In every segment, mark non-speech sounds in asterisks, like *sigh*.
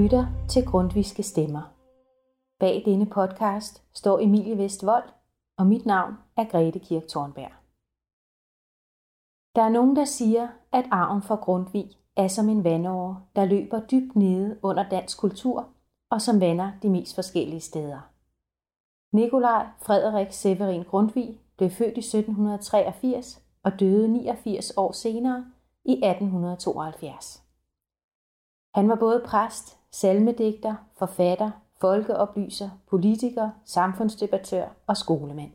Lytter til Grundviske Stemmer. Bag denne podcast står Emilie Vestvold, og mit navn er Grete Kirk Thornberg. Der er nogen, der siger, at arven fra Grundtvig er som en vandåre, der løber dybt nede under dansk kultur og som vander de mest forskellige steder. Nikolaj Frederik Severin Grundtvig blev født i 1783 og døde 89 år senere i 1872. Han var både præst, salmedigter, forfatter, folkeoplyser, politiker, samfundsdebattør og skolemand.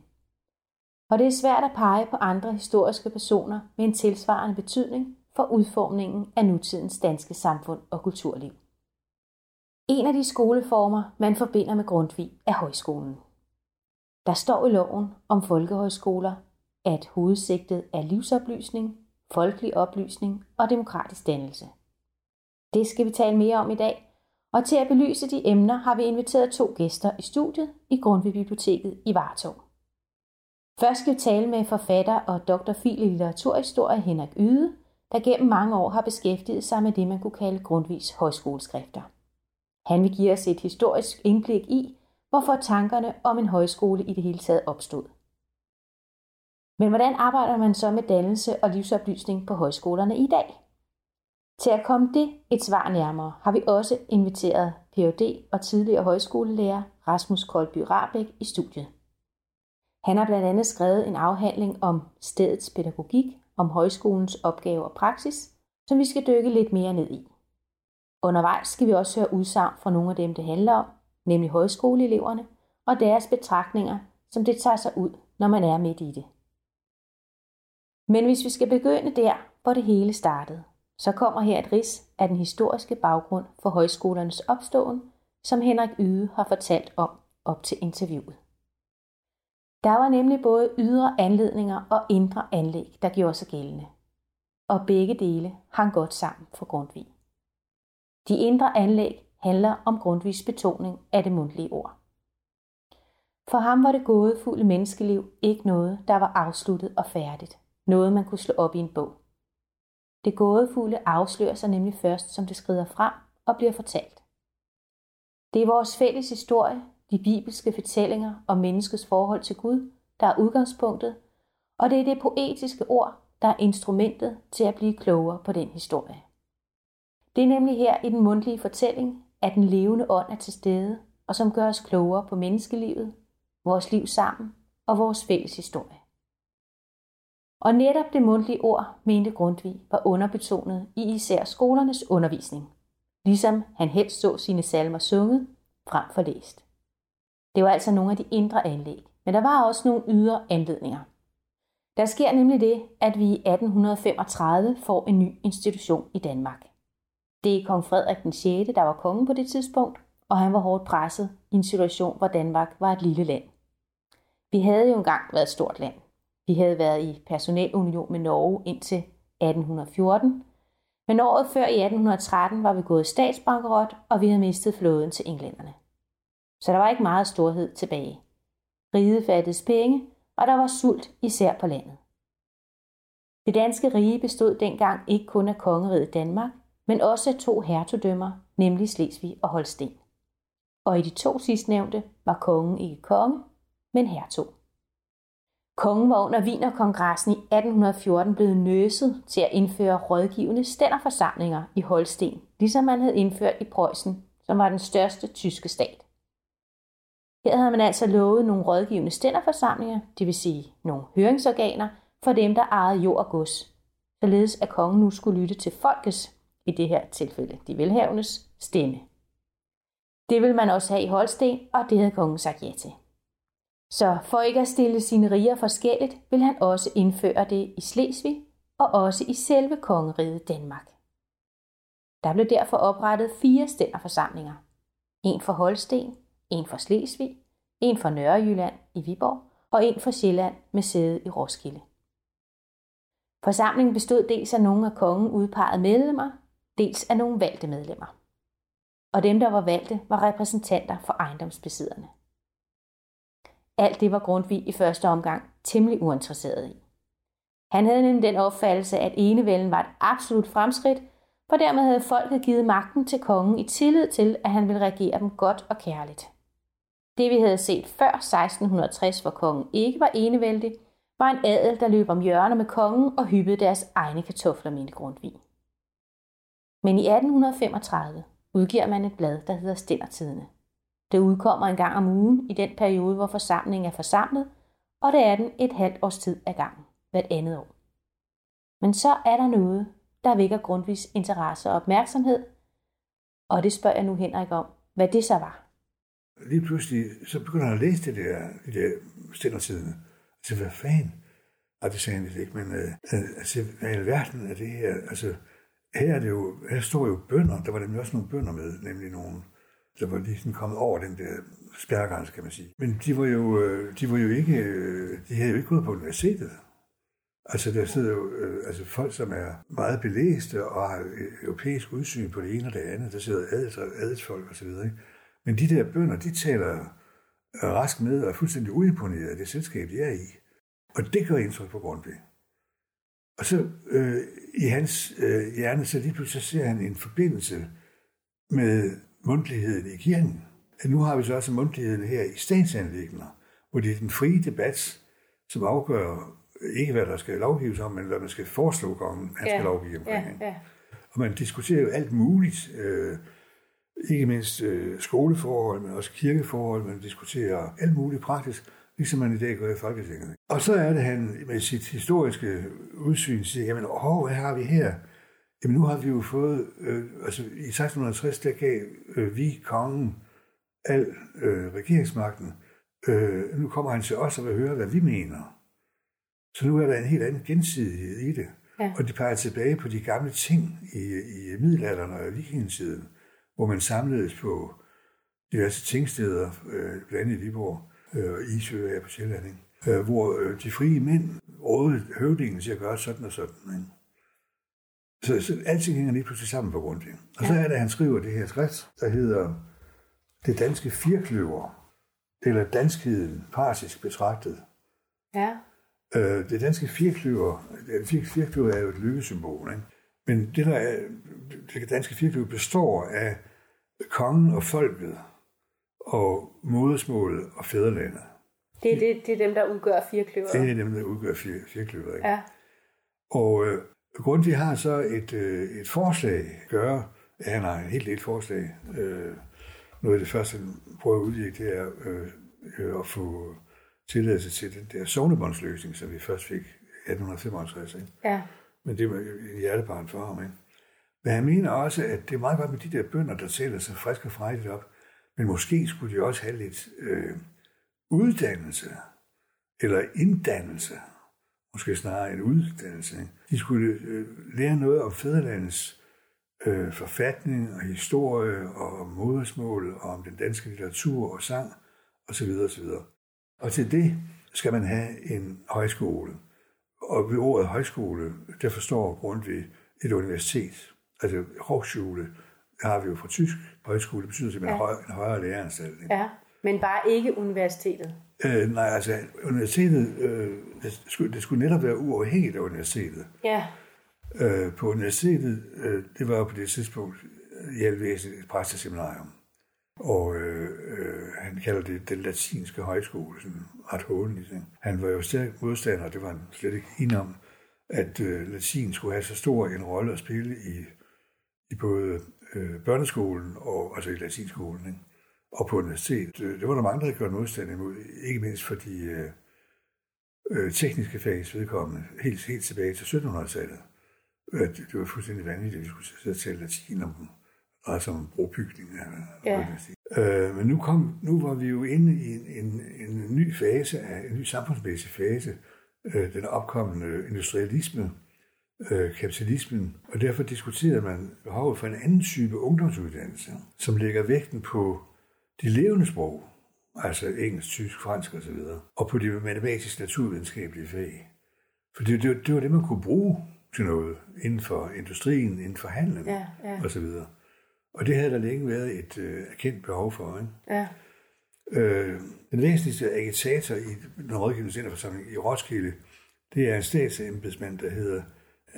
Og det er svært at pege på andre historiske personer med en tilsvarende betydning for udformningen af nutidens danske samfund og kulturliv. En af de skoleformer, man forbinder med Grundtvig, er højskolen. Der står i loven om folkehøjskoler, at hovedsigtet er livsoplysning, folkelig oplysning og demokratisk dannelse. Det skal vi tale mere om i dag, og til at belyse de emner har vi inviteret to gæster i studiet i Grundtvig Biblioteket i Vartov. Først skal vi tale med forfatter og doktorfil i litteraturhistorie Henrik Yde, der gennem mange år har beskæftiget sig med det, man kunne kalde Grundtvigs højskoleskrifter. Han vil give os et historisk indblik i, hvorfor tankerne om en højskole i det hele taget opstod. Men hvordan arbejder man så med dannelse og livsoplysning på højskolerne i dag? Til at komme det et svar nærmere, har vi også inviteret Ph.D. og tidligere højskolelærer Rasmus Koldby Rabæk i studiet. Han har blandt andet skrevet en afhandling om stedets pædagogik, om højskolens opgave og praksis, som vi skal dykke lidt mere ned i. Undervejs skal vi også høre udsagn fra nogle af dem, det handler om, nemlig højskoleeleverne, og deres betragtninger, som det tager sig ud, når man er midt i det. Men hvis vi skal begynde der, hvor det hele startede, så kommer her et ris af den historiske baggrund for højskolernes opståen, som Henrik Yde har fortalt om op til interviewet. Der var nemlig både ydre anledninger og indre anlæg, der gjorde sig gældende. Og begge dele hang godt sammen for Grundtvig. De indre anlæg handler om Grundtvigs betoning af det mundtlige ord. For ham var det gådefulde menneskeliv ikke noget, der var afsluttet og færdigt. Noget, man kunne slå op i en bog. Det gådefulde afslører sig nemlig først, som det skrider frem og bliver fortalt. Det er vores fælles historie, de bibelske fortællinger om menneskets forhold til Gud, der er udgangspunktet, og det er det poetiske ord, der er instrumentet til at blive klogere på den historie. Det er nemlig her i den mundtlige fortælling, at den levende ånd er til stede, og som gør os klogere på menneskelivet, vores liv sammen og vores fælles historie. Og netop det mundtlige ord, mente Grundtvig, var underbetonet i især skolernes undervisning, ligesom han helst så sine salmer sunget frem for læst. Det var altså nogle af de indre anlæg, men der var også nogle ydre anledninger. Der sker nemlig det, at vi i 1835 får en ny institution i Danmark. Det er kong Frederik den 6., der var konge på det tidspunkt, og han var hårdt presset i en situation, hvor Danmark var et lille land. Vi havde jo engang været et stort land. Vi havde været i personalunion med Norge indtil 1814, men året før i 1813 var vi gået statsbankerot, og vi havde mistet flåden til englænderne. Så der var ikke meget storhed tilbage. Riget fattedes penge, og der var sult især på landet. Det danske rige bestod dengang ikke kun af kongeriget Danmark, men også af to hertugdømmer, nemlig Slesvig og Holsten. Og i de to sidstnævnte var kongen ikke konge, men hertug. Kongen var under Wienerkongressen i 1814 blevet nøset til at indføre rådgivende stænderforsamlinger i Holsten, ligesom man havde indført i Preussen, som var den største tyske stat. Her havde man altså lovet nogle rådgivende stænderforsamlinger, det vil sige nogle høringsorganer, for dem, der ejede jord og gods, således at kongen nu skulle lytte til folkets, i det her tilfælde de velhavendes, stemme. Det ville man også have i Holsten, og det havde kongen sagt ja til. Så for ikke at stille sine riger forskelligt, vil han også indføre det i Slesvig og også i selve kongeriget Danmark. Der blev derfor oprettet fire stænderforsamlinger. En for Holsten, en for Slesvig, en for Nørrejylland i Viborg og en for Sjælland med sæde i Roskilde. Forsamlingen bestod dels af nogle af kongen udpegede medlemmer, dels af nogle valgte medlemmer. Og dem, der var valgte, var repræsentanter for ejendomsbesidderne. Alt det var Grundtvig i første omgang temmelig uinteresseret i. Han havde nemlig den opfattelse, at enevælden var et absolut fremskridt, for dermed havde folket givet magten til kongen i tillid til, at han ville regere dem godt og kærligt. Det vi havde set før 1660, hvor kongen ikke var enevældig, var en adel, der løb om hjørner med kongen og hyppede deres egne kartofler med Grundtvig. Men i 1835 udgiver man et blad, der hedder Stændertidene. Det udkommer en gang om ugen i den periode, hvor forsamlingen er forsamlet, og det er den et halvt års tid ad gangen, hvert andet år. Men så er der noget, der vækker grundvis interesse og opmærksomhed, og det spørger jeg nu Henrik om, hvad det så var. Lige pludselig, så begynder jeg at læse det der, de der stændertidene. Altså, hvad fanden? Og det sagde han ikke, men øh, øh, altså, hvad i alverden er det her? Altså, her, er det jo, her står jo bønder, der var nemlig også nogle bønder med, nemlig nogle, der var lige kommet over den der spærregrænse, kan man sige. Men de var jo, øh, de var jo ikke, øh, de havde jo ikke gået på universitetet. Altså, der sidder jo øh, altså folk, som er meget belæste og har europæisk udsyn på det ene og det andet. Der sidder adels, adelsfolk osv. Men de der bønder, de taler rask med og er fuldstændig uimponeret af det selskab, de er i. Og det gør indtryk på Grundtvig. Og så øh, i hans øh, hjerne, så lige pludselig så ser han en forbindelse med mundtligheden i kirken. Nu har vi så også mundtligheden her i statsanlægner, hvor det er den frie debat, som afgør ikke, hvad der skal lovgives om, men hvad man skal foreslå kongen, han ja. skal lovgive omkring. Ja, ja. Og man diskuterer jo alt muligt, øh, ikke mindst øh, skoleforhold, men også kirkeforhold, man diskuterer alt muligt praktisk, ligesom man i dag gør i Folketinget. Og så er det, han med sit historiske udsyn siger, jamen, åh, hvad har vi her? Jamen, nu har vi jo fået, øh, altså i 1660, der gav øh, vi kongen al øh, regeringsmagten. Øh, nu kommer han til os og vil høre, hvad vi mener. Så nu er der en helt anden gensidighed i det. Ja. Og de peger tilbage på de gamle ting i, i middelalderen og vikingetiden, hvor man samledes på diverse tingsteder, øh, blandt andet i Viborg øh, og Isø er på Sjælland, ikke? Øh, hvor øh, de frie mænd rådede høvdingen til at gøre sådan og sådan. Ikke? Så, så alting hænger lige pludselig sammen på grund af Og ja. så er det, at han skriver det her skrift, der hedder Det danske firkløver, eller danskheden partisk betragtet. Ja. Øh, det danske firkløver, firkløver er jo et lykkesymbol, ikke? men det, der er, det danske firkløver består af kongen og folket, og modersmålet og fædrelandet. Det er, det, det er dem, der udgør firkløver. Det er dem, der udgør fire, firkløver. Ikke? Ja. Og øh, Grundtvig har så et, øh, et forslag gøre. Ja, han har en helt et forslag. Øh, noget af det første, han prøver at udvirke, det er øh, øh, at få tilladelse til den der sovnebåndsløsning, som vi først fik i 1855. Ikke? Ja. Men det var en hjertebarn for ham. Ikke? Men han mener også, at det er meget godt med de der bønder, der tæller sig frisk og frejdigt op. Men måske skulle de også have lidt øh, uddannelse, eller inddannelse, måske snarere en uddannelse. Ikke? De skulle øh, lære noget om fædrelandets øh, forfatning og historie, og om modersmål, og om den danske litteratur og sang, osv. osv. Og til det skal man have en højskole. Og ved ordet højskole, der forstår Grundtvig et universitet. Altså Hochschule har vi jo fra tysk. Højskole betyder simpelthen ja. en højere læreranstalt. Ja, men bare ikke universitetet. Øh, nej, altså universitetet, øh, det, skulle, det skulle netop være uafhængigt af universitetet. Ja. Øh, på universitetet, øh, det var jo på det tidspunkt i alvæsen et præsteseminarium. Og øh, øh, han kalder det den latinske højskole, sådan ret håndelig. Han var jo stærk modstander, det var han slet ikke enig om, at øh, latin skulle have så stor en rolle at spille i, i både øh, børneskolen og altså i latinskolen. Ikke? Og på universitetet, øh, det var der mange, der havde gjort modstand imod, ikke mindst fordi øh, øh, tekniske fags vedkommende, helt, helt tilbage til 1700-tallet. Det, det var fuldstændig vanvittigt, at vi skulle sidde og tale latin om og som brobygning. Ja. Øh, men nu, kom, nu var vi jo inde i en, en, en ny fase, af, en ny samfundsmæssig fase, øh, den opkommende industrialisme, øh, kapitalismen, og derfor diskuterede man behovet for en anden type ungdomsuddannelse, som lægger vægten på de levende sprog, altså engelsk, tysk, fransk osv., og på de matematiske naturvidenskabelige fag. For det, det, det var det, man kunne bruge til noget inden for industrien, inden for handlen ja, ja. osv. Og det havde der længe været et øh, erkendt behov for. Ikke? Ja. Øh, den væsentligste agitator i den rådgivende centerforsamling i Roskilde, det er en statsembedsmand, der hedder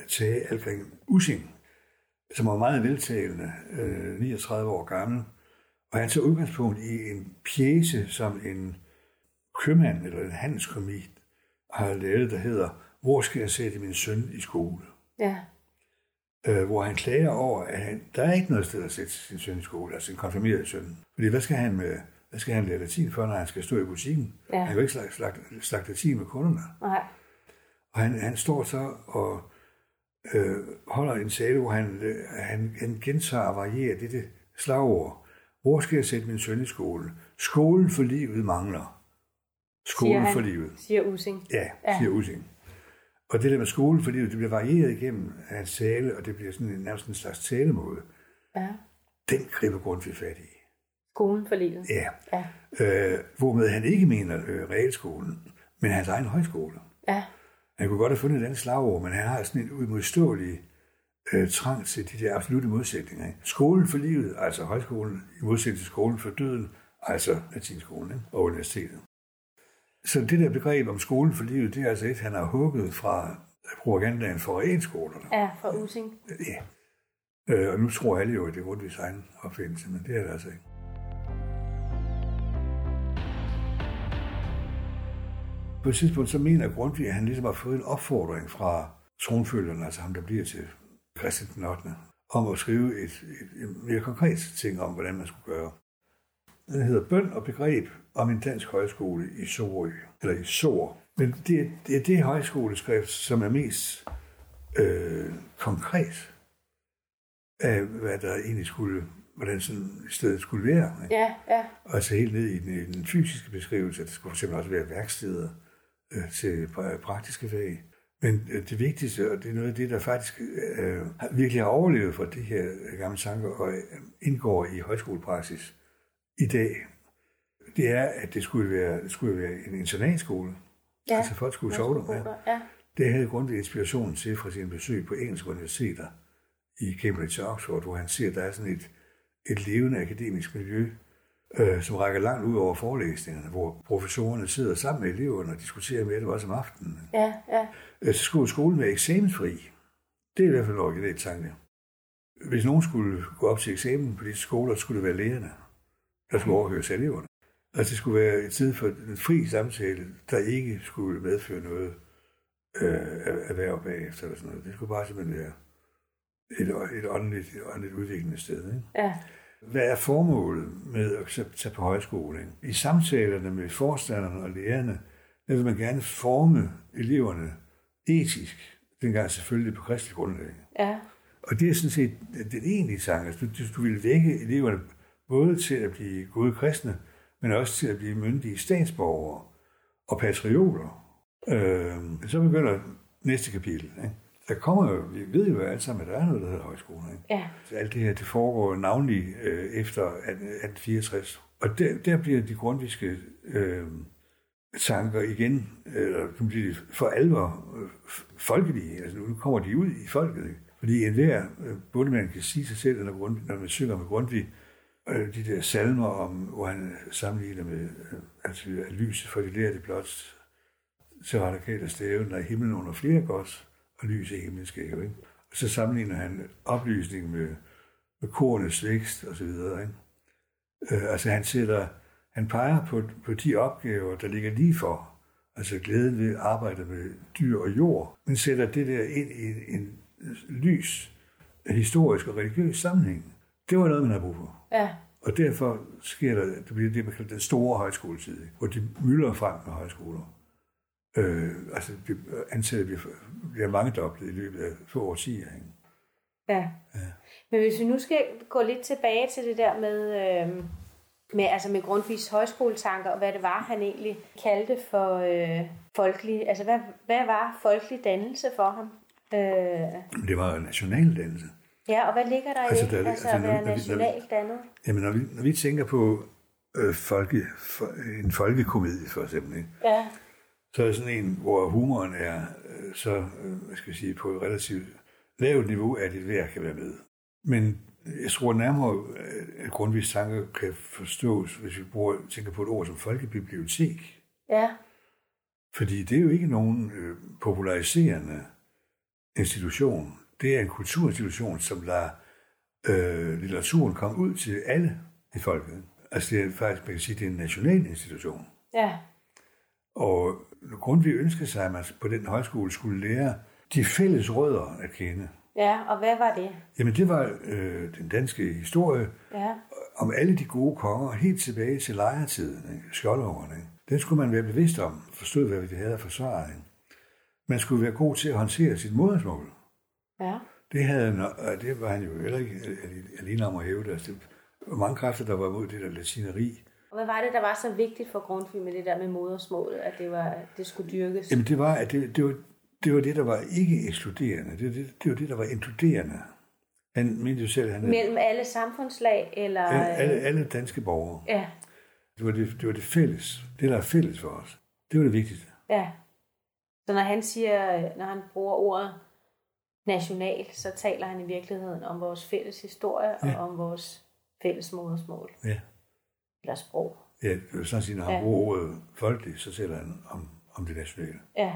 Tage Algring Using. som var meget veltalende, øh, 39 år gammel. Og han tog udgangspunkt i en pjæse, som en købmand eller en handelskomi har lavet, der hedder Hvor skal jeg sætte min søn i skole? Ja. Øh, hvor han klager over, at han, der er ikke noget sted at sætte sin søn i skole, altså en konfirmeret søn. Fordi hvad skal han med, hvad skal han lære latin for, når han skal stå i butikken? Ja. Han kan jo ikke snakke, snakke, snakke latin med kunderne. Nej. Og han, han står så og øh, holder en tale, hvor han, han, han gentager og varierer dette slagord. Hvor skal jeg sætte min søn i skole? Skolen for livet mangler. Skolen Siger han. for livet. Siger Using. Ja, Ja. siger Using. Og det der med skolen for livet, det bliver varieret igennem hans tale, og det bliver sådan en, nærmest en slags talemåde. Ja. Den griber Grundtvig fat i. Skolen for livet. Ja. Ja. Øh, hvormed han ikke mener øh, realskolen, men hans egen højskole. Ja. Han kunne godt have fundet et andet slagord, men han har sådan en udmodståelig øh, trang til de der absolute modsætninger. Ikke? Skolen for livet, altså højskolen, i modsætning til skolen for døden, altså latinskolen ikke? og universitetet. Så det der begreb om skolen for livet, det er altså et, han har hugget fra propagandaen for realskolerne. Ja, fra Using. Ja. Øh, og nu tror alle jo, at det er Grundtvigs egen opfindelse, men det er det altså ikke. På et tidspunkt så mener Grundtvig, at han ligesom har fået en opfordring fra tronfølgerne, altså ham, der bliver til Christian den 8., om at skrive et, et, et mere konkret ting om, hvordan man skulle gøre. Den hedder Bøn og begreb om en dansk højskole i Sorø, eller i Sår. Men det, er- det er det højskoleskrift, som er mest øh, konkret af, hvad der egentlig skulle, hvordan sådan stedet skulle være. Ikke? Ja, ja. Altså helt ned i den, i den fysiske beskrivelse, at der skulle fx også være værksteder øh, til pra- praktiske fag. Men øh, det vigtigste, og det er noget af det, der faktisk øh, virkelig har overlevet fra de her øh, gamle tanker og øh, indgår i højskolepraksis i dag, det er, at det skulle være, det skulle være en internatskole. Ja. Altså folk skulle sove der. Ja. Det havde Grundtvig inspiration til fra sine besøg på engelske universiteter i Cambridge og Oxford, hvor han ser, at der er sådan et, et levende akademisk miljø, øh, som rækker langt ud over forelæsningerne, hvor professorerne sidder sammen med eleverne og diskuterer med dem også om aftenen. Ja, ja. Øh, Så skulle skolen være eksamensfri. Det er i hvert fald en original tanke. Hvis nogen skulle gå op til eksamen på de skoler, skulle det være lærerne, der skulle overhøres eleverne. Altså det skulle være et tid for en fri samtale, der ikke skulle medføre noget øh, erhverv bagefter eller sådan noget. Det skulle bare simpelthen være et, et, åndeligt, et åndeligt udviklende sted. Ikke? Ja. Hvad er formålet med at tage på højskole? I samtalerne med forstanderne og lærerne, der vil man gerne forme eleverne etisk, dengang selvfølgelig på kristelig grundlag. Ja. Og det er sådan set den egentlige sang. Altså, du, du vil vække eleverne både til at blive gode kristne, men også til at blive myndige statsborgere og patrioter. Øh, så begynder næste kapitel. Ikke? Der kommer jo, vi ved jo alle sammen, at der er noget, der hedder højskole. Ikke? Ja. Så alt det her, det foregår navnlig øh, efter 1864. Og der, der bliver de grundviske øh, tanker igen, eller kan blive for alvor øh, folkelige. Altså nu kommer de ud i folket. Ikke? Fordi enhver øh, bundemand kan sige sig selv, når, Grund, når man synger med Grundtvig, øh, de der salmer, om, hvor han sammenligner med, øh, altså lyset for de lærte blot af staven, der er himlen under flere gods, og lys i himlen skæg, ikke? Og så sammenligner han oplysning med, med kornets vækst og så videre, ikke? Øh, altså han sætter, han peger på, på de opgaver, der ligger lige for, altså glæden ved at arbejde med dyr og jord, men sætter det der ind i en, en lys, historisk og religiøs sammenhæng. Det var noget, man har brug for. Ja. Og derfor sker der, det bliver det, man kalder den store højskoletid, hvor de mylder frem med højskoler. Øh, altså antallet bliver, bliver mangedoblet i løbet af få årtier. Ikke? Ja. ja. Men hvis vi nu skal gå lidt tilbage til det der med, øh, med, altså med Grundtvigs højskoletanker, og hvad det var, han egentlig kaldte for øh, folkelig, altså hvad, hvad var folkelig dannelse for ham? Øh, det var jo nationaldannelse. ja, og hvad ligger der Altså, i det, der- altså, altså, at når- være nationalt dannet? Jamen, når vi, når vi tænker på øh, folke, for, en folkekomedie for eksempel, ikke? Ja, så er det sådan en, hvor humoren er øh, så, øh, hvad skal jeg sige, på et relativt lavt niveau, at et hver kan være med. Men jeg tror nærmere, at Grundtvigs tanker kan forstås, hvis vi bruger, tænker på et ord som folkebibliotek. ja, Fordi det er jo ikke nogen øh, populariserende institution. det er en kulturinstitution, som lader øh, litteraturen komme ud til alle i folket. Altså det er faktisk, man kan sige, det er en national institution. Ja. Og Grundtvig ønskede sig, at man på den højskole skulle lære de fælles rødder at kende. Ja, og hvad var det? Jamen det var øh, den danske historie Ja. om alle de gode konger, helt tilbage til lejertiden, ikke? skjoldårene. Ikke? Den skulle man være bevidst om, forstå hvad det havde at forsvare. Ikke? Man skulle være god til at håndtere sit modersmål. Ja. Det, havde, det var han jo heller ikke alene om at hæve det. Altså, det var mange kræfter, der var mod det der latineri. Og hvad var det, der var så vigtigt for Grundtvig med det der med modersmålet, at det, var, det skulle dyrkes? Jamen det var, at det, det, var, det var det, der var ikke ekskluderende. Det, det, det var det, der var inkluderende. Han mente jo selv, han Mellem alle samfundslag, eller... alle, alle, alle danske borgere. Ja, Det var det, det var det fælles. Det, der er fælles for os. Det var det vigtigste. ja. Så når han siger, når han bruger ordet national, så taler han i virkeligheden om vores fælles historie Ja. og om vores fælles modersmål Ja. Eller sprog. Ja, sådan sige, når han Ja. bruger ordet folkelig, så taler han om, om det nationale. Ja.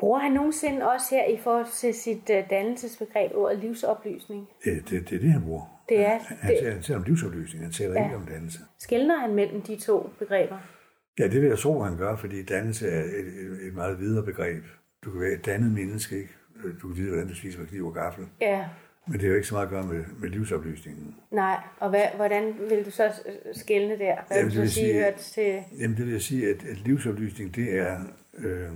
Bruger han nogensinde også her i forhold til sit uh, dannelsesbegreb ordet livsoplysning? Ja, det, det er det, han bruger. Det er- Han, han, det- taler, han taler om livsoplysning, han taler Ja. ikke om dannelse. Skældner han mellem de to begreber? Ja, det vil jeg tro, han gør, fordi dannelse er et, et, et meget videre begreb. Du kan være et dannet menneske, ikke? Du kan vide, hvordan du spiser med kniv og gaffel. Ja. Men det har jo ikke så meget at gøre med, med livsoplysningen. Nej, og hvad, hvordan vil du så øh, skælne der? Hvad Jamen, vil du vil sige, hørt til... Jamen, det vil jeg sige, at, at livsoplysning, det er øh,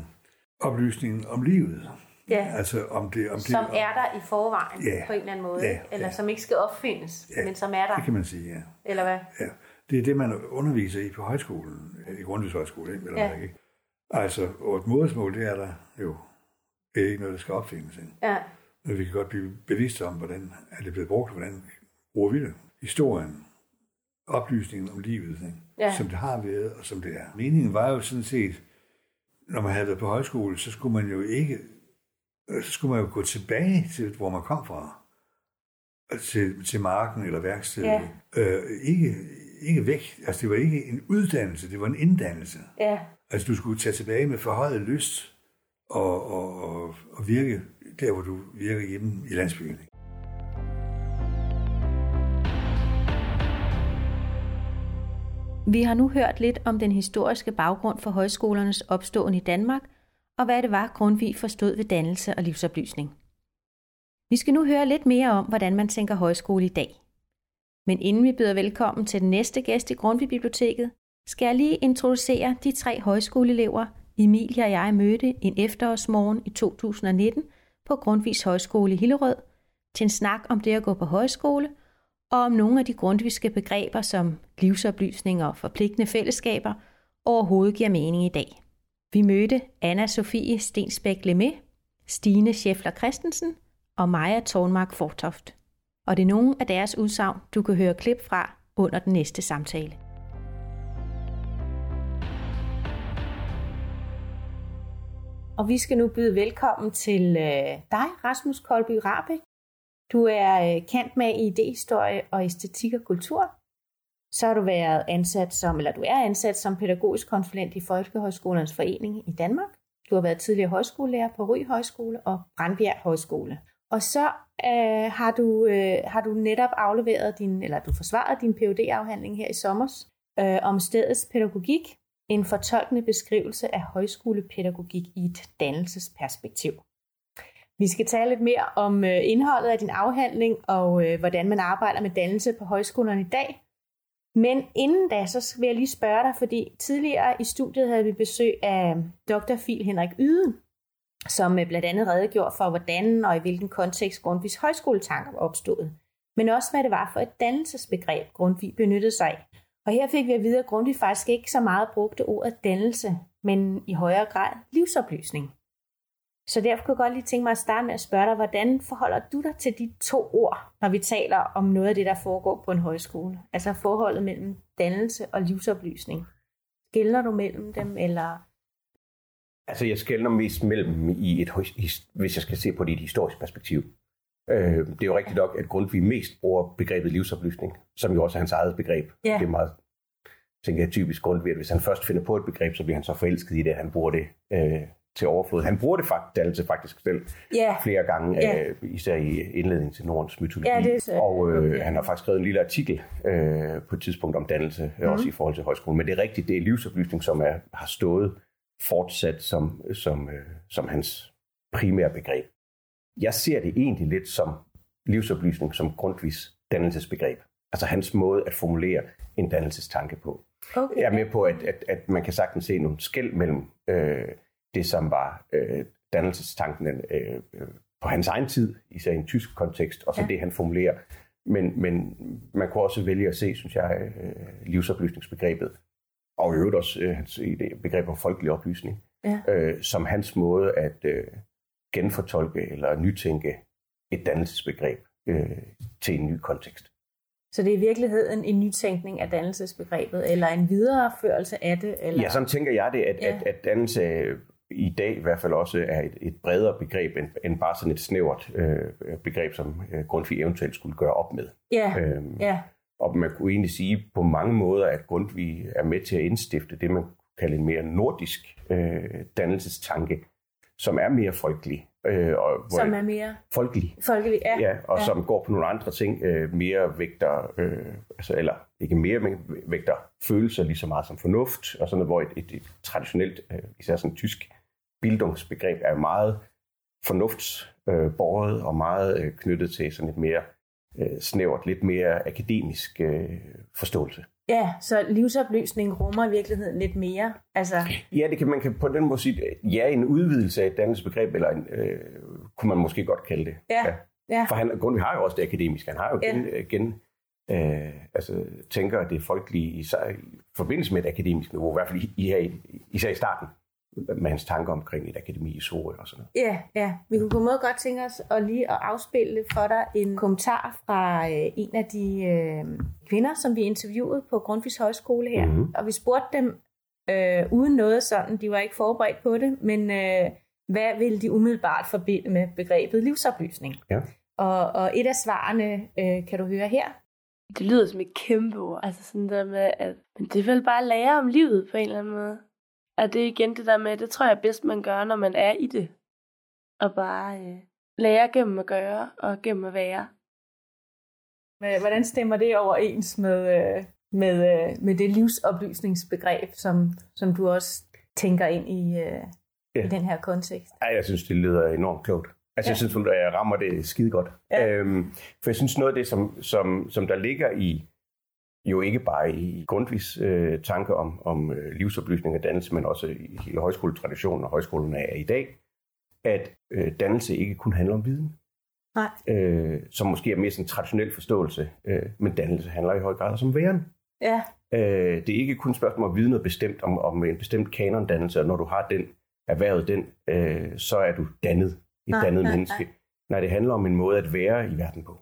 oplysningen om livet. Ja. Altså om det... Om Som det, er der i forvejen Ja. på en eller anden måde, Ja, eller ja. som ikke skal opfindes, Ja, men som er der, Det kan man sige, ja. eller hvad? ja. Det er det, man underviser i på højskolen, i Grundtvigs højskole, ikke? Eller Ja. ja. ikke? Altså, et modersmål, det er der jo det er ikke noget, der skal opfindes. Ikke? Ja, Men vi kan godt blive bevidste om, hvordan er det blevet brugt, og hvordan bruger vi det. Historien, oplysningen om livet, ikke? Ja. som det har været, og som det er. Meningen var jo sådan set, når man havde været på højskole, så skulle man jo ikke, øh, så skulle man jo gå tilbage til, hvor man kom fra. Altså Til, til marken eller værkstedet. Ja. Øh, ikke, ikke væk. Altså det var ikke en uddannelse, det var en inddannelse. ja, Altså du skulle tage tilbage med forhøjet lyst og, og, og, og virke der, hvor du virker hjemme i landsbyen. Vi har nu hørt lidt om den historiske baggrund for højskolernes opståen i Danmark, og hvad det var, Grundtvig forstod ved dannelse og livsoplysning. Vi skal nu høre lidt mere om, hvordan man tænker højskole i dag. Men inden vi byder velkommen til den næste gæst i Grundtvig Biblioteket, skal jeg lige introducere de tre højskoleelever, Emilie og jeg mødte en efterårsmorgen i 2019 på Grundtvigs Højskole i Hillerød, til en snak om det at gå på højskole, og om nogle af de grundviske begreber som livsoplysning og forpligtende fællesskaber overhovedet giver mening i dag. Vi mødte Anna Sofie Stensbæk Lemé, Stine Scheffler Christensen og Maja Tornmark Fortoft. Og det er nogle af deres udsagn, du kan høre klip fra under den næste samtale. Og vi skal nu byde velkommen til øh, dig, Rasmus Kolby Rabeck. Du er øh, kendt med i idehistorie og æstetik og kultur. Så har du været ansat som, eller du er ansat som pædagogisk konsulent i Folkehøjskolernes Forening i Danmark. Du har været tidligere højskolelærer på Ry Højskole og Brandbjerg Højskole. Og så øh, har, du, øh, har du netop afleveret din, eller du forsvaret din phd afhandling her i sommer øh, om stedets pædagogik, en fortolkende beskrivelse af højskolepædagogik i et dannelsesperspektiv. Vi skal tale lidt mere om øh, indholdet af din afhandling og øh, hvordan man arbejder med dannelse på højskolerne i dag. Men inden da, så vil jeg lige spørge dig, fordi tidligere i studiet havde vi besøg af Dr. Fil Henrik Yden, som øh, blandt andet redegjorde for, hvordan og i hvilken kontekst Grundtvigs højskoletanker opstod. Men også, hvad det var for et dannelsesbegreb, Grundtvig benyttede sig af. Og her fik vi at vide, at Grundtvig faktisk ikke så meget brugte ordet dannelse, men i højere grad livsoplysning. Så derfor kunne jeg godt lige tænke mig at starte med at spørge dig, hvordan forholder du dig til de to ord, når vi taler om noget af det, der foregår på en højskole? Altså forholdet mellem dannelse og livsoplysning. Skældner du mellem dem, eller... Altså, jeg skældner mest mellem i et, hvis jeg skal se på det i et historisk perspektiv. Øh, det er jo rigtigt nok, at Grundtvig mest bruger begrebet livsoplysning, som jo også er hans eget begreb. Ja. Det er meget, tænker jeg, typisk Grundtvig, at hvis han først finder på et begreb, så bliver han så forelsket i det, han bruger det øh, til overflod. Han bruger det faktisk, dannelse faktisk selv Ja. flere gange, Ja. øh, især i indledningen til Nordens mytologi. Ja, det er- og øh, okay. han har faktisk skrevet en lille artikel øh, på et tidspunkt om dannelse, mm. også i forhold til højskolen. Men det er rigtigt, det er livsoplysning, som er, har stået fortsat som, som, øh, som hans primære begreb. Jeg ser det egentlig lidt som livsoplysning, som Grundtvigs dannelsesbegreb. Altså hans måde at formulere en dannelsestanke på. Okay. Jeg er med på, at, at, at man kan sagtens se nogle skæld mellem øh, det, som var øh, dannelsestanken øh, øh, på hans egen tid, især i en tysk kontekst, og så ja. det, han formulerer. Men, men man kunne også vælge at se, synes jeg, øh, livsoplysningsbegrebet, og i øvrigt også øh, hans idé- begreb om folkelig oplysning, Ja. øh, som hans måde at øh, genfortolke eller nytænke et dannelsesbegreb øh, til en ny kontekst. Så det er i virkeligheden en nytænkning af dannelsesbegrebet, eller en videreførelse af det? Eller? Ja, sådan tænker jeg det, at, Ja. at, at dannelse i dag i hvert fald også er et, et bredere begreb, end, end bare sådan et snævert øh, begreb, som øh, Grundtvig eventuelt skulle gøre op med. ja, Øhm, ja, Og man kunne egentlig sige på mange måder, at Grundtvig er med til at indstifte det, man kalder en mere nordisk øh, dannelsestanke, som er mere folkelig. Øh, og hvor som er mere folkelig. folkelig. Ja, Ja, og ja. som går på nogle andre ting, øh, mere vægter, øh, altså, eller ikke mere, men vægter følelser lige så meget som fornuft, og sådan noget, hvor et, et, et traditionelt, øh, især sådan tysk bildungsbegreb er meget fornuftsbåret øh, og meget øh, knyttet til sådan et mere øh, snævert, lidt mere akademisk øh, forståelse. Ja, så livsoplysning rummer i virkeligheden lidt mere. Altså, Ja, det kan man kan på den måde sige, ja, en udvidelse af et dannelsesbegreb, eller en, øh, kunne man måske godt kalde det. Ja. ja, For han, Grundtvig har jo også det akademiske. Han har jo Ja. gen, gen øh, altså, tænker, det folkelige i, i forbindelse med et akademisk niveau, i hvert fald i, i- især i starten, med hans tanker omkring et akademi i Sorø og sådan noget. ja, ja. Vi kunne på en måde godt tænke os at lige at afspille for dig en kommentar fra øh, en af de øh, kvinder, som vi interviewede på Grundtvigs Højskole her. Mhm. Og vi spurgte dem øh, uden noget sådan, de var ikke forberedt på det, men øh, hvad ville de umiddelbart forbinde med begrebet livsoplysning? Ja. Og, og et af svarene øh, kan du høre her. Det lyder som et kæmpe ord. Altså sådan der med, at men det er vel bare at lære om livet på en eller anden måde. Og det er igen det der med, det tror jeg bedst man gør, når man er i det. Og bare øh, lære gennem at gøre og gennem at være. Men Hvordan stemmer det overens med, øh, med, øh, med det livsoplysningsbegreb, som, som du også tænker ind i, øh, ja. I den her kontekst? Ej, jeg synes, det lyder enormt klogt. Altså, Ja. jeg synes, hun jeg rammer det skide godt. Ja. Øhm, for jeg synes, noget af det, som, som, som der ligger i, jo ikke bare i Grundtvigs øh, tanke om, om øh, livsoplysning og dannelse, men også i hele højskoletraditionen og højskolerne er i dag, at øh, dannelse ikke kun handler om viden. Nej. Øh, som måske er mere sådan en traditionel forståelse, øh, men dannelse handler i høj grad også om væren. Ja, Øh, det er ikke kun et spørgsmål om at vide noget bestemt, om, om en bestemt kanondannelse, og når du har den, erhvervet den, øh, så er du dannet, et Nej, dannet nej, menneske. Nej. nej, det handler om en måde at være i verden på.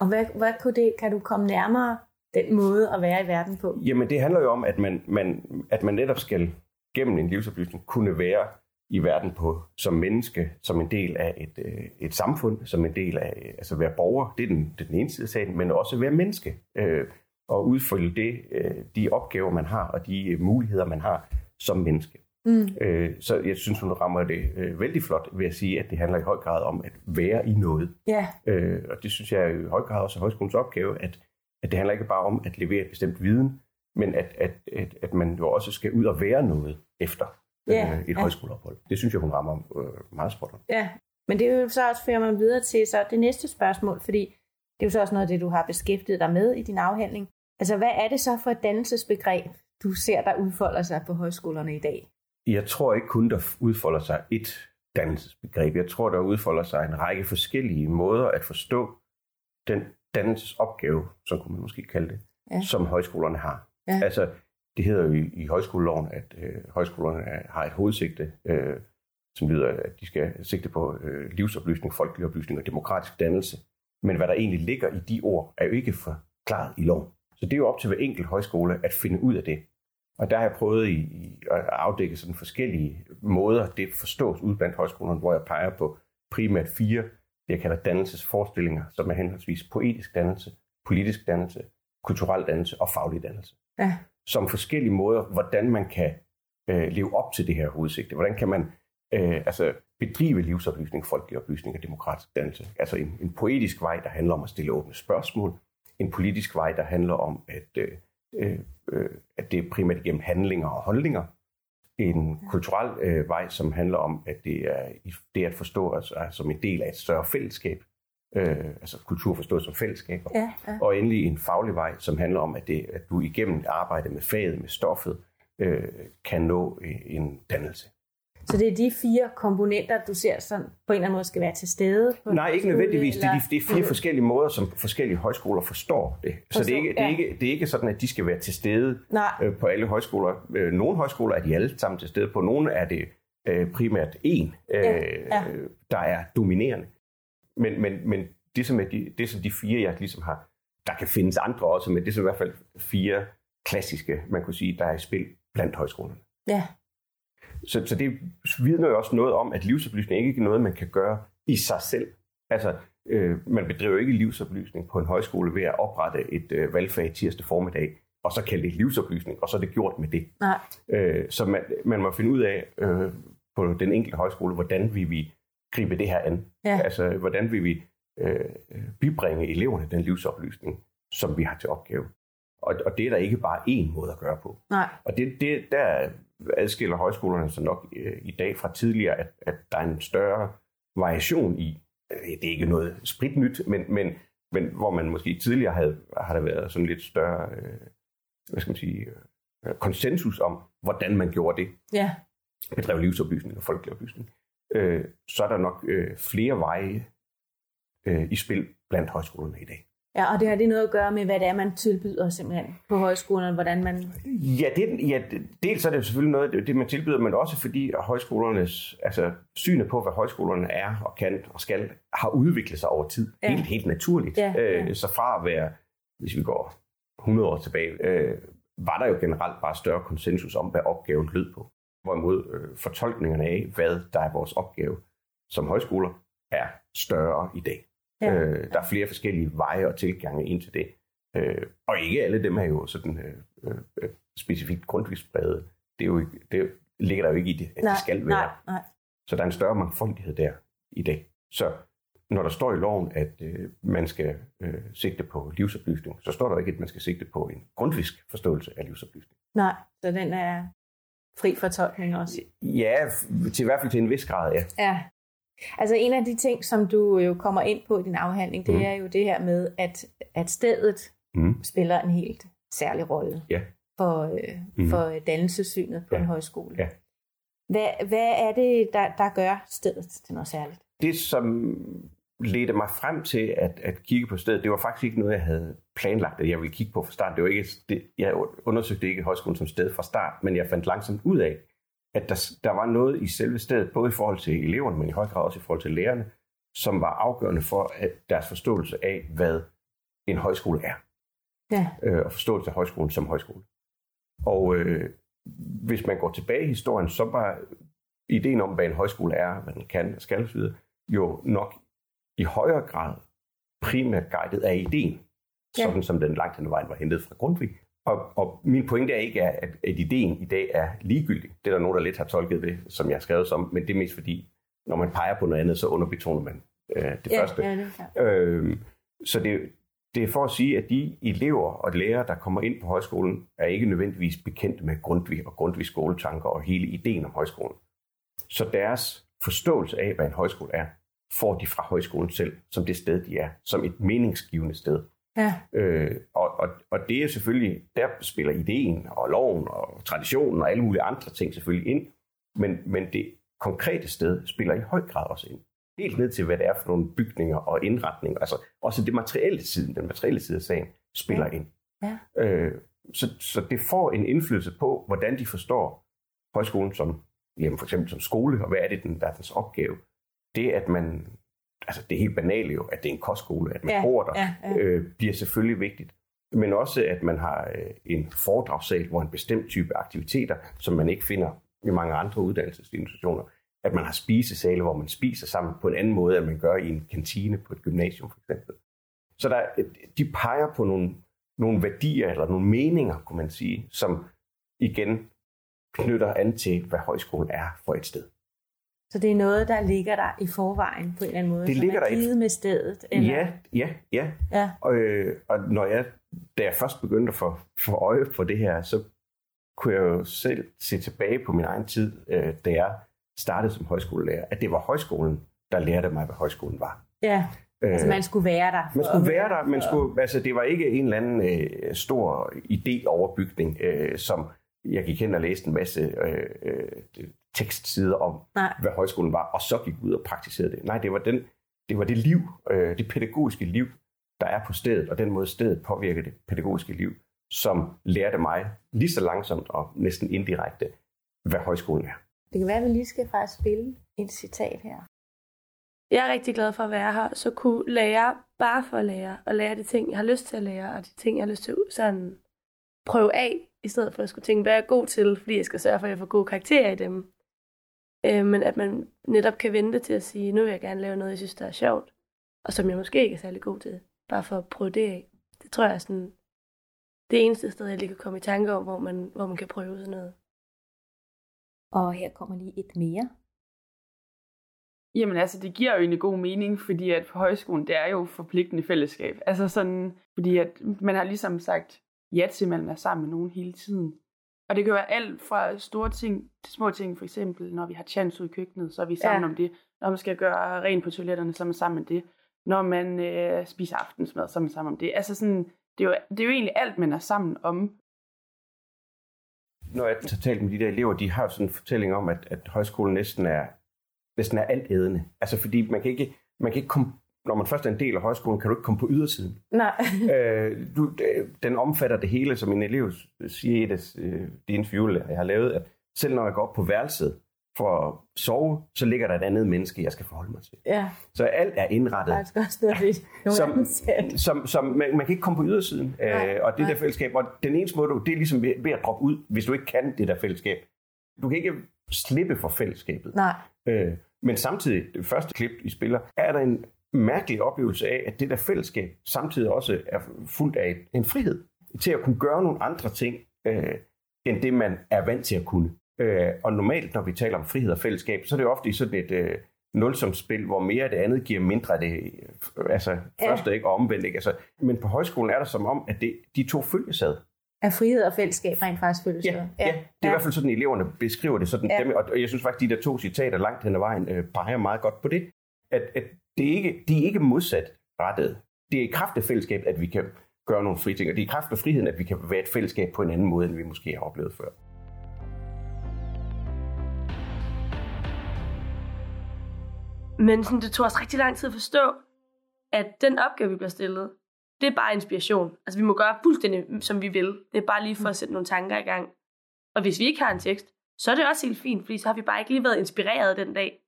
og hvad, hvad kunne det, kan du komme nærmere den måde at være i verden på? Jamen, det handler jo om, at man, man, at man netop skal gennem en livsoplysning kunne være i verden på som menneske, som en del af et, øh, et samfund, som en del af, altså være borger, det er den, det er den ene side af sagen, men også være menneske, øh, og udfylde det, øh, de opgaver, man har, og de øh, muligheder, man har som menneske. Mm. Øh, så jeg synes, hun rammer det øh, vældig flot ved at sige, at det handler i høj grad om at være i noget. Ja, Øh, og det synes jeg er i høj grad også er højskolens opgave, at, at det handler ikke bare om at levere et bestemt viden, men at, at, at, at man jo også skal ud og være noget efter Ja, øh, et ja. højskoleophold. Det synes jeg, hun rammer øh, meget spot ja. Men det er jo så også fører man videre til så det næste spørgsmål, fordi det er jo så også noget af det, du har beskæftiget dig med i din afhandling. Altså, hvad er det så for et dannelsesbegreb, du ser, der udfolder sig på højskolerne i dag? Jeg tror ikke kun, der udfolder sig et dannelsesbegreb. Jeg tror, der udfolder sig en række forskellige måder at forstå den dannelsesopgave, som kunne man måske kalde det, Ja. ja. som højskolerne har. Ja. Altså, det hedder jo i, i højskoleloven, at øh, højskolerne er, har et hovedsigte, øh, som lyder, at de skal sigte på øh, livsoplysning, folkelig oplysning og demokratisk dannelse. Men hvad der egentlig ligger i de ord, er jo ikke forklaret i loven. Så det er jo op til hver enkelt højskole at finde ud af det. Og der har jeg prøvet i, i at afdække sådan forskellige måder, det forstås ud blandt højskolerne, hvor jeg peger på primært fire, det jeg kalder dannelsesforestillinger, som er henholdsvis poetisk dannelse, politisk dannelse, kulturel dannelse og faglig dannelse. Ja. Som forskellige måder, hvordan man kan øh, leve op til det her hovedsigte. Hvordan kan man øh, altså bedrive livsoplysning, folkelig oplysning og demokratisk dannelse. Altså en, en poetisk vej, der handler om at stille åbne spørgsmål. En politisk vej, der handler om, at, øh, øh, øh at det er primært igennem handlinger og holdninger. En kulturel øh, vej, som handler om, at det er det at forstå os altså, som en del af et større fællesskab. Øh, altså kultur forstået som fællesskaber. Ja, ja. Og endelig en faglig vej, som handler om, at, det, at du igennem arbejde med faget, med stoffet, øh, kan nå øh, en dannelse. Så det er de fire komponenter, du ser sådan på en eller anden måde skal være til stede? På Nej, ikke nødvendigvis. Det er, de, det er fire eller- forskellige måder, som forskellige højskoler forstår det. Så det er, ikke, det, er ja. ikke, det er ikke sådan, at de skal være til stede Nej. øh, på alle højskoler. Øh, Nogle højskoler er de alle sammen til stede på. Nogle er det øh, primært en, øh, Ja, ja. der er dominerende. Men, men, men det, som er de, det, som de fire, jeg ligesom har... Der kan findes andre også, men det er i hvert fald fire klassiske, man kunne sige, der er i spil blandt højskolerne. Ja, Så, så det vidner jo også noget om, at livsoplysning ikke er noget, man kan gøre i sig selv. Altså, øh, man bedriver ikke livsoplysning på en højskole ved at oprette et øh, valgfag tirsdag formiddag, og så kalde det livsoplysning, og så er det gjort med det. nej. Øh, så man, man må finde ud af øh, på den enkelte højskole, hvordan vi vi gribe det her an. Ja. Altså, hvordan vil vi øh, bibringe eleverne den livsoplysning, som vi har til opgave. Og, og det er der ikke bare én måde at gøre på. Nej. Og det, det, der adskiller højskolerne sig nok øh, i dag fra tidligere, at, at der er en større variation i, øh, det er ikke noget spritnyt, men, men, men hvor man måske tidligere havde, har der været sådan lidt større, øh, hvad skal man sige, øh, konsensus om, hvordan man gjorde det, Ja, bedrev livsoplysning og folkelig oplysning, øh, så er der nok øh, flere veje øh, i spil blandt højskolerne i dag. Ja og det har det noget at gøre med, hvad det er, man tilbyder simpelthen på højskolerne, hvordan man... Ja, det, ja, dels er det selvfølgelig noget, det, man tilbyder, men også fordi højskolernes, altså synet på, hvad højskolerne er og kan og skal, har udviklet sig over tid. Ja. Ja. Helt, helt naturligt. Ja, ja. Øh, så fra at være, hvis vi går 100 år tilbage, øh, var der jo generelt bare større konsensus om, hvad opgaven lød på. Hvorimod øh, fortolkningerne af, hvad der er vores opgave som højskoler, er større i dag. Ja. Øh, der er flere forskellige veje og tilgange ind til det. Øh, og ikke alle dem er jo sådan øh, øh, specifikt grundtvigspræget. Det, er jo ikke, det ligger der jo ikke i det, at nej, det skal være. nej, nej. Så der er en større mangfoldighed der i dag. Så når der står i loven, at øh, man skal øh, sigte på livsoplysning, så står der ikke, at man skal sigte på en grundvisk forståelse af livsoplysning. Nej, så den er fri fortolkning også. Ja, til i hvert fald til en vis grad, ja. Ja. Altså en af de ting, som du jo kommer ind på i din afhandling, det Mm. er jo det her med, at, at stedet Mm. spiller en helt særlig rolle Ja. for, øh, Mhm. for dannelsessynet på Ja. en højskole. Ja. Hvad, hvad er det, der, der gør stedet til noget særligt? Det, som ledte mig frem til at, at kigge på stedet, det var faktisk ikke noget, jeg havde planlagt, at jeg ville kigge på fra start. Det var ikke, det, jeg undersøgte ikke højskolen som sted fra start, men jeg fandt langsomt ud af, at der, der var noget i selve stedet, både i forhold til eleverne, men i høj grad også i forhold til lærerne, som var afgørende for at deres forståelse af, hvad en højskole er, Ja. øh, og forståelse af højskolen som højskole. Og øh, hvis man går tilbage i historien, så var ideen om, hvad en højskole er, hvad den kan og skal osv., jo nok i højere grad primært guidet af ideen, Ja. sådan som den langt hen vejen var hentet fra Grundtvig. Og, og min pointe er ikke, at, at ideen i dag er ligegyldig. Det er der nogen, der lidt har tolket det, som jeg har skrevet som, men det er mest fordi, når man peger på noget andet, så underbetoner man øh, det ja, første. Ja, det er. Øh, så det, det er for at sige, at de elever og lærere, der kommer ind på højskolen, er ikke nødvendigvis bekendte med Grundtvig og Grundtvigs skoletanker og hele ideen om højskolen. Så deres forståelse af, hvad en højskole er, får de fra højskolen selv, som det sted, de er, som et meningsgivende sted. Ja. Øh, og, og, og det er selvfølgelig, der spiller ideen og loven og traditionen og alle mulige andre ting selvfølgelig ind, men, men det konkrete sted spiller i høj grad også ind. Helt ned til, hvad det er for nogle bygninger og indretninger. Altså også det materielle siden, den materielle side af sagen, spiller Ja. ind. Ja. Øh, så, så det får en indflydelse på, hvordan de forstår højskolen som, jamen for eksempel som skole, og hvad er det, den, der er dens opgave. Det, at man, altså det er helt banale jo, at det er en kostskole, at man Ja, bor der, ja, ja. Øh, bliver selvfølgelig vigtigt. Men også, at man har øh, en foredragssal, hvor en bestemt type aktiviteter, som man ikke finder i mange andre uddannelsesinstitutioner, at man har spisesale, hvor man spiser sammen på en anden måde, end man gør i en kantine på et gymnasium for eksempel. Så der, de peger på nogle, nogle værdier eller nogle meninger, kunne man sige, som igen knytter an til, hvad højskolen er for et sted. Så det er noget, der ligger der i forvejen på en eller anden måde, Det ligger er der i- givet med stedet? Eller? Ja, ja, ja. ja. Og, øh, og når jeg, da jeg først begyndte at få, få øje på det her, så kunne jeg jo selv se tilbage på min egen tid, øh, da jeg startede som højskolelærer, at det var højskolen, der lærte mig, hvad højskolen var. ja. Altså man skulle være der. Man skulle være der, man skulle, altså det var ikke en eller anden øh, stor idé-overbygning, øh, som jeg gik hen og læste en masse øh, øh, tekstsider om, Nej. hvad højskolen var, og så gik ud og praktiserede det. Nej, det var, den, det, var det liv, øh, det pædagogiske liv, der er på stedet, og den måde stedet påvirker det pædagogiske liv, som lærte mig lige så langsomt og næsten indirekte, hvad højskolen er. Det kan være, at vi lige skal faktisk spille et citat her. Jeg er rigtig glad for at være her, så kunne lære bare for at lære, og lære de ting, jeg har lyst til at lære, og de ting, jeg har lyst til at sådan prøve af, i stedet for at skulle tænke, hvad jeg er god til, fordi jeg skal sørge for, at jeg får gode karakterer i dem. Øh, men at man netop kan vente til at sige, nu vil jeg gerne lave noget, jeg synes, der er sjovt, og som jeg måske ikke er særlig god til, bare for at prøve det af. Det tror jeg er sådan det eneste sted, jeg lige kan komme i tanke om, hvor man, hvor man kan prøve sådan noget. Og her kommer lige et mere. Jamen altså, det giver jo egentlig god mening, fordi at på højskolen, det er jo forpligtende fællesskab. Altså sådan, fordi at man har ligesom sagt ja til, at man er sammen med nogen hele tiden. Og det kan være alt fra store ting til små ting, for eksempel når vi har chance ud i køkkenet, så er vi sammen Ja. om det. Når man skal gøre rent på toiletterne, så er man sammen om det. Når man øh, spiser aftensmad, så er man sammen om det. Altså sådan, det er, jo, det er jo egentlig alt, man er sammen om. Når jeg har talt med de der elever, de har jo sådan en fortælling om, at, at højskolen næsten er, næsten er alt ædende. Altså fordi man kan ikke, man kan ikke komme, når man først er en del af højskolen, kan du ikke komme på ydersiden. Nej. *laughs* øh, du, øh, den omfatter det hele, som en elev siger i et af øh, de interview, jeg har lavet, at selv når jeg går op på værelset for at sove, så ligger der et andet menneske, jeg skal forholde mig til. Ja, Så alt er indrettet. faktisk også noget, som, selv. som, som man, man kan ikke komme på ydersiden, Nej, øh, og det nej. der fællesskab, og den eneste måde, du, det er ligesom ved, ved at droppe ud, hvis du ikke kan det der fællesskab. Du kan ikke slippe for fællesskabet. Nej. Øh, men samtidig, det første klip, I spiller, er der en mærkelig oplevelse af, at det der fællesskab samtidig også er fuldt af en frihed til at kunne gøre nogle andre ting, øh, end det man er vant til at kunne. Øh, og normalt, når vi taler om frihed og fællesskab, så er det ofte i sådan et øh, nulsumsspil, hvor mere af det andet giver mindre af det øh, altså Ja. første ikke og omvendt ikke. Altså, men på højskolen er der som om, at det, de to følges ad. Er frihed og fællesskab rent faktisk føles Ja, ja, ja, det er i hvert fald sådan, eleverne beskriver det. Sådan, Ja. ja. dem, og jeg synes faktisk, de der to citater langt hen ad vejen øh, peger meget godt på det. At, at det er ikke, de er ikke modsat rettet. Det er i kraft af fællesskab, at vi kan gøre nogle frie ting, og det er i kraft af friheden, at vi kan være et fællesskab på en anden måde, end vi måske har oplevet før. Men sådan, det tog os rigtig lang tid at forstå, at den opgave, vi bliver stillet, det er bare inspiration. Altså, vi må gøre fuldstændig, som vi vil. Det er bare lige for at sætte nogle tanker i gang. Og hvis vi ikke har en tekst, så er det også helt fint, fordi så har vi bare ikke lige været inspireret den dag.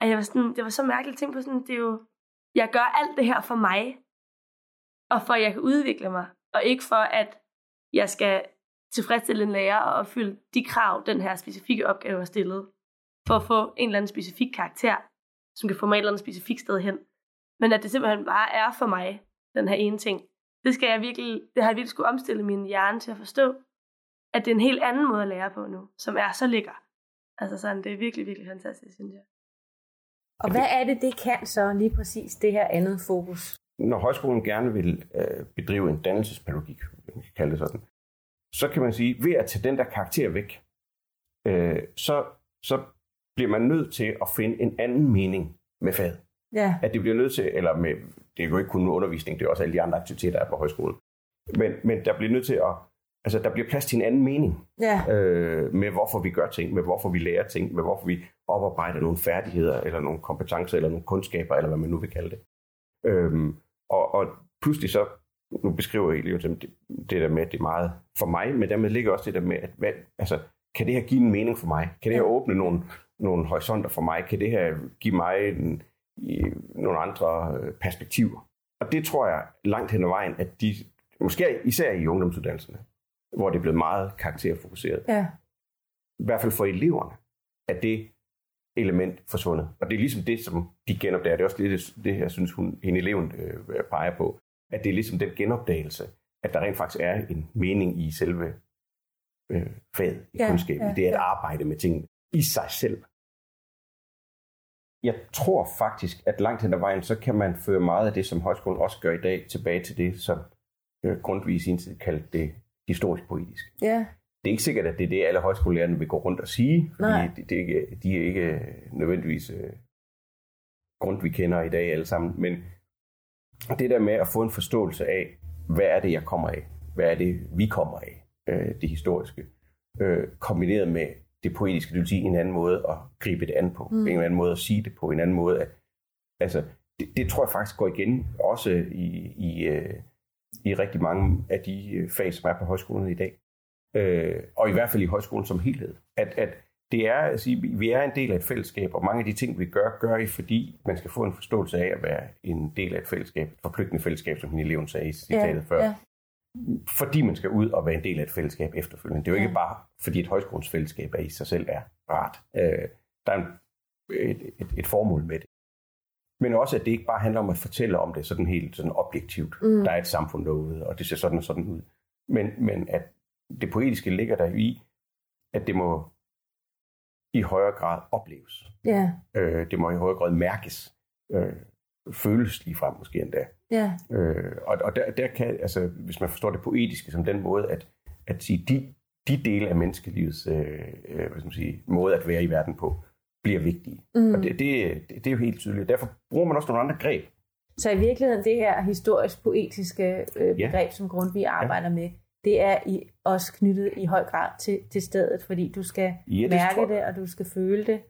Og jeg var sådan, det var så mærkeligt ting på sådan, det er jo, jeg gør alt det her for mig, og for at jeg kan udvikle mig, og ikke for at jeg skal tilfredsstille en lærer og opfylde de krav, den her specifikke opgave har stillet, for at få en eller anden specifik karakter, som kan få mig et eller andet specifikt sted hen. Men at det simpelthen bare er for mig, den her ene ting. Det skal jeg virkelig, det har jeg virkelig skulle omstille min hjerne til at forstå, at det er en helt anden måde at lære på nu, som er så lækker. Altså sådan, det er virkelig, virkelig fantastisk, synes jeg. Og hvad er det, det kan så lige præcis, det her andet fokus? Når højskolen gerne vil øh, bedrive en dannelsespædagogik, man kan kalde det sådan, så kan man sige, ved at tage den der karakter væk, øh, så, så bliver man nødt til at finde en anden mening med faget. Ja, at det bliver nødt til, eller med, det er jo ikke kun undervisning, det er også alle de andre aktiviteter, der er på højskolen. Men, men der bliver nødt til at, altså der bliver plads til en anden mening ja, øh, med, hvorfor vi gør ting, med hvorfor vi lærer ting, med hvorfor vi oparbejder nogle færdigheder, eller nogle kompetencer, eller nogle kundskaber, eller hvad man nu vil kalde det. Øhm, og, og pludselig så, nu beskriver jeg jo det, det der med, at det er meget for mig, men dermed ligger også det der med, at hvad, altså, kan det her give en mening for mig? Kan det her åbne nogle, nogle horisonter for mig? Kan det her give mig en, nogle andre øh, perspektiver? Og det tror jeg langt hen ad vejen, at de, måske især i ungdomsuddannelserne, hvor det er blevet meget karakterfokuseret, ja. i hvert fald for eleverne, at det element forsvundet. Og det er ligesom det, som de genopdager. Det er også lidt det, jeg synes, hun, en eleven øh, peger på. At det er ligesom den genopdagelse, at der rent faktisk er en mening i selve øh, faget, i Ja, kundskabet. ja, det er at arbejde med ting i sig selv. jeg tror faktisk, at langt hen ad vejen, så kan man føre meget af det, som højskolen også gør i dag, tilbage til det, som øh, Grundtvig i sin tid kaldte det historisk poetisk. Ja. Det er ikke sikkert, at det er det, alle højskolelærerne vil gå rundt og sige, fordi Nej. det, det er ikke, de er ikke nødvendigvis øh, Grundtvig kender i dag alle sammen, men det der med at få en forståelse af, hvad er det, jeg kommer af? Hvad er det, vi kommer af? Øh, det historiske. Øh, kombineret med det poetiske, det vil sige en anden måde at gribe det an på. Mm. En anden måde at sige det på. En anden måde at... Altså, det, det tror jeg faktisk går igen, også i, i, øh, i rigtig mange af de øh, fag, som er på højskolerne i dag. Øh, og i hvert fald i højskolen som helhed. At, at det er at sige, vi er en del af et fællesskab, og mange af de ting, vi gør, gør I, fordi man skal få en forståelse af at være en del af et fællesskab, et forpligtende fællesskab, som min eleven sagde i citatet før. ja. Fordi man skal ud og være en del af et fællesskab efterfølgende. Det er jo Ja. ikke bare, fordi et højskolens fællesskab er i sig selv er rart. Øh, der er en, et, et, et formål med det. Men også, at det ikke bare handler om at fortælle om det sådan helt sådan objektivt. Mm. Der er et samfund derude, og det ser sådan og sådan ud. Men, men at det poetiske ligger der i, at det må i højere grad opleves. Ja. Øh, det må i højere grad mærkes. Øh, føles lige frem måske endda. Ja. Øh, og og der, der kan, altså, hvis man forstår det poetiske som den måde, at, at sige, de, de dele af menneskelivets øh, øh, hvad skal man sige, måde at være i verden på, bliver vigtige. Mm. Og det, det, det, det er jo helt tydeligt. Derfor bruger man også nogle andre greb. Så i virkeligheden, det her historisk-poetiske øh, Ja. begreb, som Grundtvig arbejder med, det er i, også knyttet i høj grad til, til stedet, fordi du skal Ja, det mærke tror- det, og du skal føle det.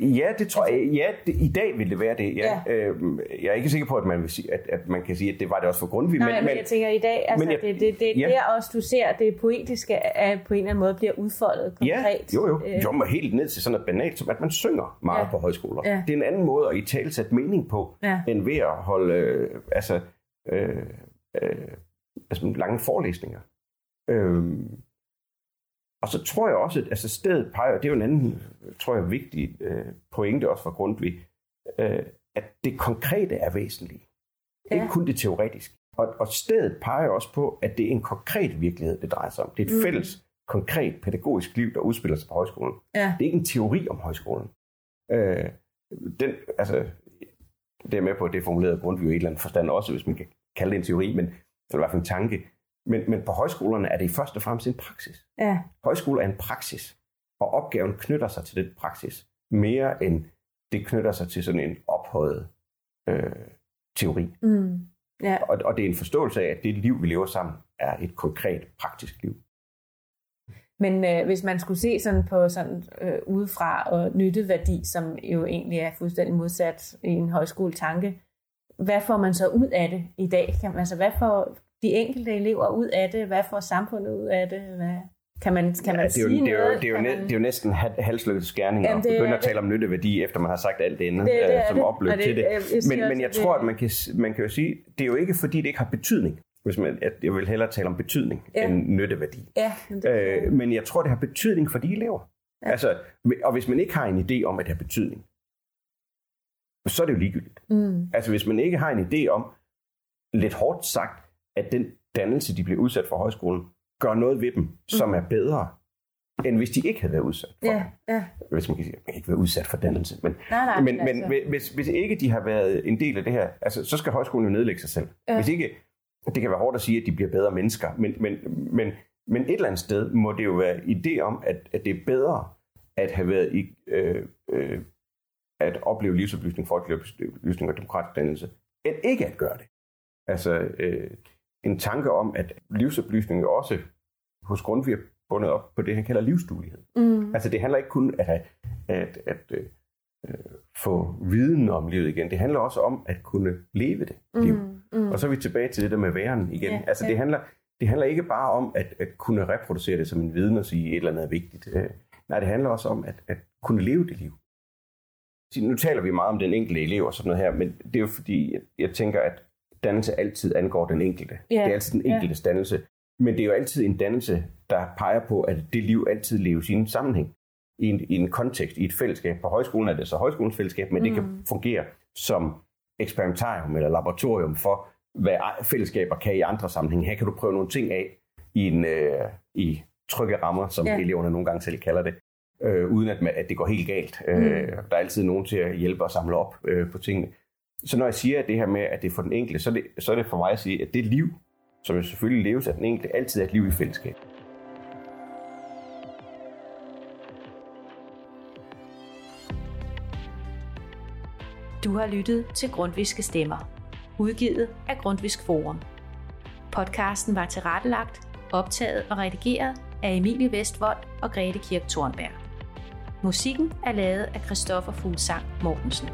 Ja, det tror jeg. Ja, det, i dag vil det være det. Ja. Ja. Øhm, jeg er ikke sikker på, at man, vil sige, at, at man kan sige, at det var det også for Grundtvig. Nej, men, men jeg tænker i dag, altså, men jeg- det, det, det er ja. der også, du ser, at det poetiske er, på en eller anden måde bliver udfoldet Ja, konkret. jo jo. Øh, Jo, men helt ned til sådan noget banalt, som at man synger meget Ja. på højskoler. Ja. Det er en anden måde at i tale sætte mening på, Ja. end ved at holde øh, altså, øh, øh, altså lange forelæsninger. Øhm, og så tror jeg også, at altså stedet peger, det er jo en anden, tror jeg, vigtig øh, pointe også fra Grundtvig, øh, at det konkrete er væsentligt. Ja. Ikke kun det teoretiske. Og, og stedet peger også på, at det er en konkret virkelighed, det drejer sig om. Det er et Mm. fælles, konkret pædagogisk liv, der udspiller sig på højskolen. Ja. Det er ikke en teori om højskolen. Øh, den, altså, det er med på, at det er formuleret af Grundtvig i et eller andet forstand også, hvis man kan kalde det en teori, men eller i hvert fald en tanke. Men, men på højskolerne er det i første og fremmest en praksis. Ja. Højskole er en praksis, og opgaven knytter sig til den praksis, mere end det knytter sig til sådan en ophøjet øh, teori. Mm. Ja. Og, og det er en forståelse af, at det liv, vi lever sammen, er et konkret, praktisk liv. Men øh, hvis man skulle se sådan på sådan øh, udefra og nytteværdi, som jo egentlig er fuldstændig modsat i en højskoletanke, hvad får man så ud af det i dag? Kan man, altså, hvad får de enkelte elever ud af det? Hvad får samfundet ud af det? Hvad, kan man, kan man Ja, det, er jo, sige det, er jo, noget? det, er jo, man- det er jo næsten ha- halsløs skærning at det begynde at det. tale om nytteværdi, efter man har sagt alt det inden, Det- det øh, er som det. opløb det- til det. jeg- jeg siger Men, men jeg det- tror, at man kan, man kan jo sige, det er jo ikke fordi, det ikke har betydning. Hvis man, at jeg vil hellere tale om betydning Ja. end nytteværdi. Ja, men det, Øh, men jeg tror, det har betydning for de elever. Ja. Altså, og hvis man ikke har en idé om, at det har betydning, så er det jo ligegyldigt. mm, Altså hvis man ikke har en idé om, lidt hårdt sagt, at den dannelse, de bliver udsat for højskolen, gør noget ved dem, som er bedre, end hvis de ikke havde været udsat for ja, ja. Hvis man kan sige, man kan ikke være udsat for dannelse. Men, Nej, nej, men, altså. men hvis, hvis ikke de har været en del af det her, altså, så skal højskolen jo nedlægge sig selv. Ja. Hvis ikke, det kan være hårdt at sige, at de bliver bedre mennesker, men, men, men, men et eller andet sted må det jo være idé om, at, at det er bedre at have været i, øh, øh, at opleve livsoplysning, folkeoplysning og demokratisk dannelse, end ikke at gøre det. Altså øh, en tanke om, at livsoplysning også hos Grundtvig er bundet op på det, han kalder livsduelighed. Mm, Altså det handler ikke kun at, have, at, at øh, øh, få viden om livet igen. Det handler også om at kunne leve det liv. mm, mm. Og så er vi tilbage til det der med væren igen. Ja, altså ja. det handler, det handler ikke bare om at, at kunne reproducere det som en viden og sige, at et eller andet er vigtigt. Øh, nej, det handler også om at, at kunne leve det liv. Så Nu taler vi meget om den enkelte elev og sådan noget her, men det er jo fordi, jeg, jeg tænker, at dannelse altid angår den enkelte. Ja, Det er altid den ja. enkeltes dannelse. Men det er jo altid en dannelse, der peger på, at det liv altid leves i en sammenhæng. I en, i en kontekst, i et fællesskab. På højskolen er det så højskolens fællesskab, men mm. det kan fungere som eksperimentarium eller laboratorium for, hvad fællesskaber kan i andre sammenhænge. Her kan du prøve nogle ting af i, en, øh, i trygge rammer, som ja. eleverne nogle gange selv kalder det. øh, uden at, man, at det går helt galt. Mm. Øh, der er altid nogen til at hjælpe og samle op øh, på tingene. Så når jeg siger det her med, at det er for den enkelte, så er det, så er det for mig at sige, at det liv, som jo selvfølgelig leves af den enkelte, altid er et liv i fællesskab. Du har lyttet til Grundviske Stemmer, udgivet af Grundvisk Forum. Podcasten var tilrettelagt, optaget og redigeret af Emilie Vestvold og Grete Kirk Thornberg. Musikken er lavet af Christoffer Fuglsang Mortensen.